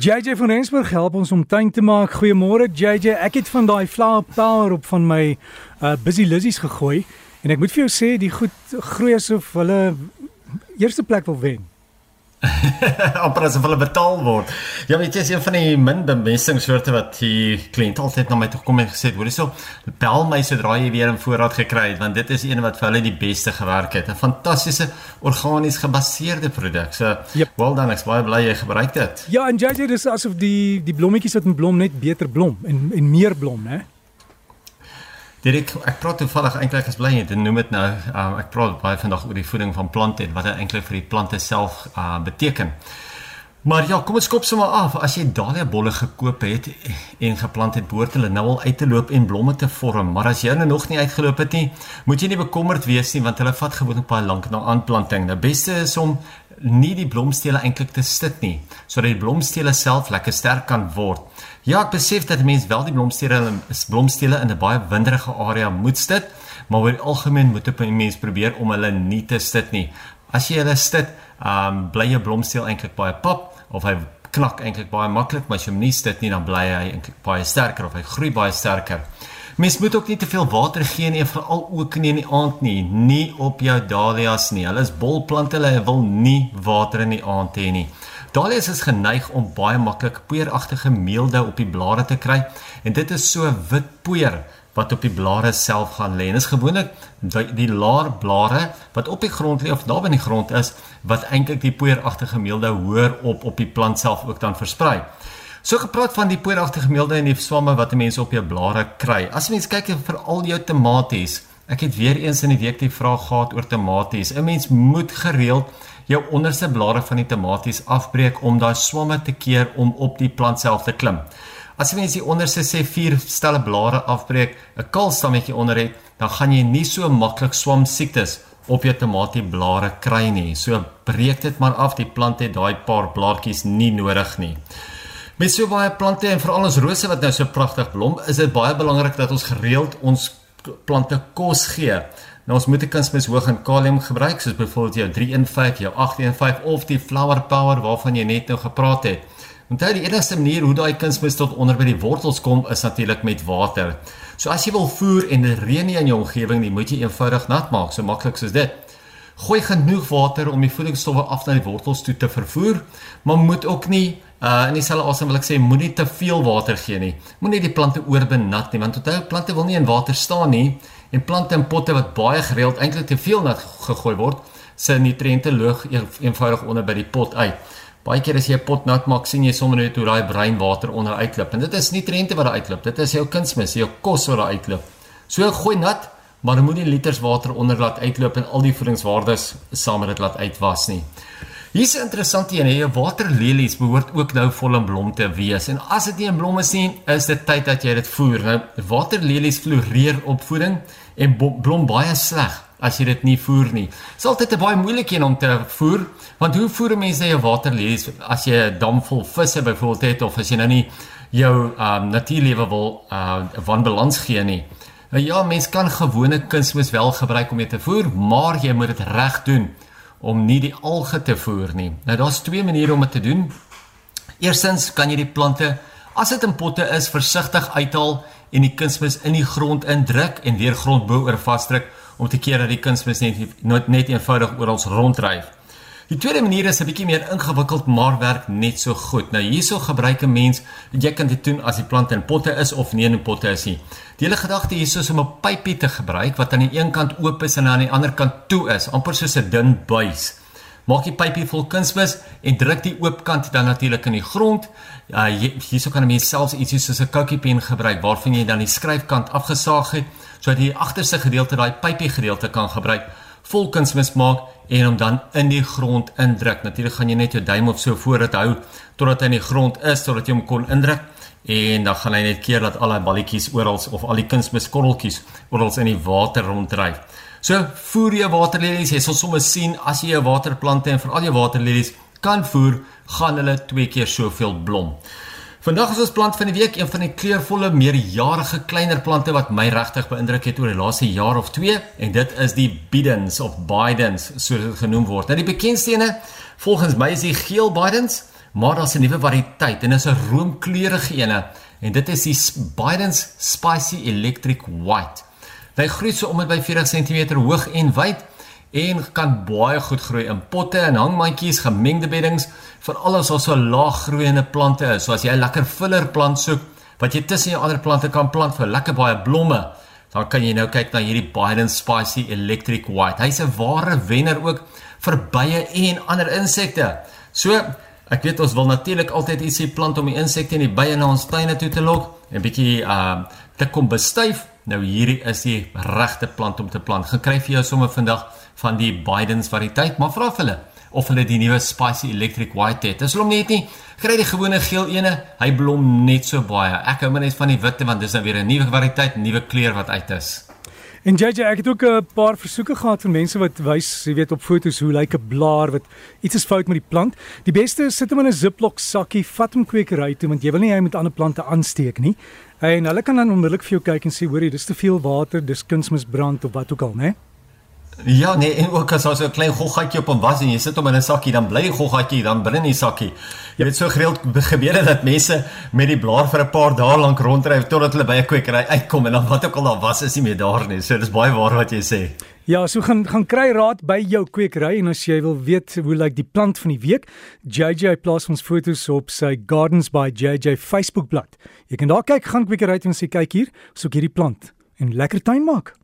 JJ van Rensburg help ons om tuin te maak. Goeiemôre JJ. Ek het van daai flower power op van my uh busy lissies gegooi en ek moet vir jou sê die goed groei asof hulle eerste plek wil wen. amper as hulle betaal word. Ja, weet jy, is een van die min bemestingssoorte wat die kliënt altyd na my toe kom en gesê het, "Hoor hierso, bel my sodra jy weer 'n voorraad gekry het, want dit is een wat vir hulle die beste gewerk het. 'n Fantastiese organies gebaseerde produk." So, yep. well done, ek baie bly jy gebruik dit. Ja, en JJ, dis asof die die blommetjies wat in blom net beter blom en en meer blom, né? Direk ek praat toevallig eintlik as bly jy noem dit nou um, ek praat baie vandag oor die voeding van plante en wat dit eintlik vir die plante self uh, beteken. Maar ja, kom ons skop sommer af. As jy dalia bolle gekoop het en geplant het, behoort hulle nou al uit te loop en blomme te vorm. Maar as jy nou nog nie uitgeloop het nie, moet jy nie bekommerd wees nie want hulle vat gewoonlik baie lank na aanplanting. Die beste is om nie die blomstele eintlik te sit nie, sodat die blomstele self lekker sterk kan word. Ja, ek besef dat mense wel die blomstele blomstele in 'n baie winderige area moet sit, maar oor die algemeen moet 'n mens probeer om hulle nie te sit nie. As jy hulle ehm um, bly jou blomsteel eintlik baie pap of hy knak eintlik baie maklik, maar as jy hom nie sit nie, dan bly hy eintlik baie sterker of hy groei baie sterker. Mens moet ook nie te veel water gee nie, veral ook nie in die aand nie, nie op jou dahlias nie. Hulle is bolplante, hulle wil nie water in die aand hê nie. Dahlias is geneig om baie maklik poeieragtige meelde op die blare te kry en dit is so wit poeier wat op die blare self gaan lê. En dit is gewoonlik die, die laer blare wat op die grond lê of naby die grond is wat eintlik die poeieragtige meelde hoër op op die plant self ook dan versprei. So gepraat van die poeieragtige meelde en die swamme wat mense op jou blare kry. As mens kyk vir al jou tomaties, ek het weer eens in die week die vraag gehad oor tomaties. 'n Mens moet gereeld jou onderste blare van die tomaties afbreek om daai swamme te keer om op die plant self te klim. As jy mens die onderste sê 4 stelle blare afbreek, 'n kaal stammetjie onder het, dan gaan jy nie so maklik swam siektes op jou tomatieblare kry nie. So breek dit maar af, die plant het daai paar blaartjies nie nodig nie. Met so baie plante en veral ons rose wat nou so pragtig blom, is dit baie belangrik dat ons gereeld ons plante kos gee. Nou ons moet 'n kunsmis hoog in kalium gebruik soos byvoorbeeld jou 315, jou 815 of die flower power waarvan jy net nou gepraat het. Onthou die enigste manier hoe daai kunsmis tot onder by die wortels kom is natuurlik met water. So as jy wil voer en reën nie in jou omgewing nie, moet jy eenvoudig nat maak, so maklik soos dit. Gooi genoeg water om die voedingsstowwe af na die wortels toe te vervoer, maar moet ook nie uh in dieselfde asem wil ek sê moenie te veel water gee nie. Moenie die plante oorbenat nie want onthou plante wil nie in water staan nie en plante in potte wat baie gereeld eintlik te veel nat gegooi word, se nutriënte loog eenvoudig onder by die pot uit. Baie keer as jy 'n pot nat maak, sien jy sommer net hoe daai bruin water onder uitloop. En dit is nutriënte wat daar uitloop. Dit is jou kunsmis, jou kos wat daar uitloop. So gooi nat, maar moenie liters water onder laat uitloop en al die voedingswaardes saam met dit laat uitwas nie. Hier's 'n interessante een, jy waterlelies behoort ook nou vol in blom te wees. En as dit nie in blom is nie, is dit tyd dat jy dit voer. Nou waterlelies floreer op voeding en blom baie sleg as jy dit nie voer nie. Dit is altyd 'n baie moeilike een om te voer, want hoe voer mense jou waterlelies as jy 'n dam vol visse byvoorbeeld het of as jy nou nie jou um natuurlewe wil uh wanbalans gee nie. Nou ja, mens kan gewone kunsmis wel gebruik om dit te voer, maar jy moet dit reg doen om nie die alge te voer nie. Nou daar's twee maniere om dit te doen. Eerstens kan jy die plante as dit in potte is versigtig uithaal en die kunsmis in die grond indruk en weer grond bo oor vasdruk om te keer dat die kunsmis net net eenvoudig ons rondryf. Die tweede manier is 'n bietjie meer ingewikkeld maar werk net so goed. Nou hierso gebruik 'n mens, jy kan dit doen as die plante in potte is of nie in potte is nie. Die hele gedagte hierso is om 'n pypie te gebruik wat aan die een kant oop is en aan die ander kant toe is, amper soos 'n dun buis. Maak die pypie vol kunsmis en druk die oop kant dan natuurlik in die grond. Uh hierso kan 'n mens selfs ietsie soos 'n kookiepen gebruik waarvan jy dan die skryfkant afgesaag het sodat jy die agterste gedeelte daai pypie gedeelte kan gebruik vol kunsmis maak en hom dan in die grond indruk. Natuurlik gaan jy net jou duim of so voor dit hou totdat hy in die grond is totdat jy hom kon indruk en dan gaan hy net keer dat al die balletjies oral of al die kunsmiskorreltjies oral in die water ronddryf. So voer jy waterlelies, jy sal sommer sien as jy jou waterplante en veral jou waterlelies kan voer, gaan hulle twee keer soveel blom. Vandag is ons plant van die week, een van die kleurvolle, meerjarige kleiner plante wat my regtig beïndruk het oor die laaste jaar of 2 en dit is die Bidens of Bidens, so dit genoem word. Nou die bekendste ene volgens my is die geel Bidens maar daar's 'n nuwe variëteit en dit is 'n roomkleurige ene en dit is die Biden's Spicy Electric White. Hy groei so om by 40 cm hoog en wyd en kan baie goed groei in potte en hangmandjies, gemengde beddings, veral as ons so laag groeiende plante is. So as jy 'n lekker filler plant soek wat jy tussen jou ander plante kan plant vir lekker baie blomme, dan kan jy nou kyk na hierdie Biden's Spicy Electric White. Hy's 'n ware wenner ook vir bye en ander insekte. So, ek weet ons wil natuurlik altyd ietsie plant om die insekte en die bye na ons tuine toe te lok en bietjie uh te kom bestuif. Nou hierdie is die regte plant om te plant. Gekry vir jou sommer vandag van die Biden's variëteit, maar vra vir hulle of hulle die nuwe Spicy Electric White het. Dis hom net nie. Kry die gewone geel ene, hy blom net so baie. Ek hou maar net van die witte want dis nou weer 'n nuwe variëteit, nuwe kleur wat uit is. En JJ, ek het ook 'n paar versoeke gehad van mense wat wys, jy weet, op foto's hoe lyk 'n blaar wat iets is fout met die plant. Die beste is sit hom in 'n Ziploc sakkie, vat hom kwekery toe want jy wil nie hy met ander plante aansteek nie. En hulle kan dan onmiddellik vir jou kyk en sê, hoorie, dis te veel water, dis kunsmisbrand of wat ook al, né? Ja, nee, en ook as ons 'n klein goggatjie op hom was en jy sit hom in 'n sakkie, dan bly die goggatjie dan binne in die sakkie. Jy weet so gereeld gebeur dit dat mense met die blaar vir 'n paar dae lank ronddryf totdat hulle by 'n kwekery uitkom en dan wat ook al daar was is nie meer daar nie. So dis baie waar wat jy sê. Ja, so gaan gaan kry raad by jou kwekery en as jy wil weet hoe lyk die plant van die week, JJ plaas ons foto's op sy Gardens by JJ Facebookblad. Jy kan daar kyk, gaan kwekery toe en sê kyk hier, soek hierdie plant en lekker tuin maak.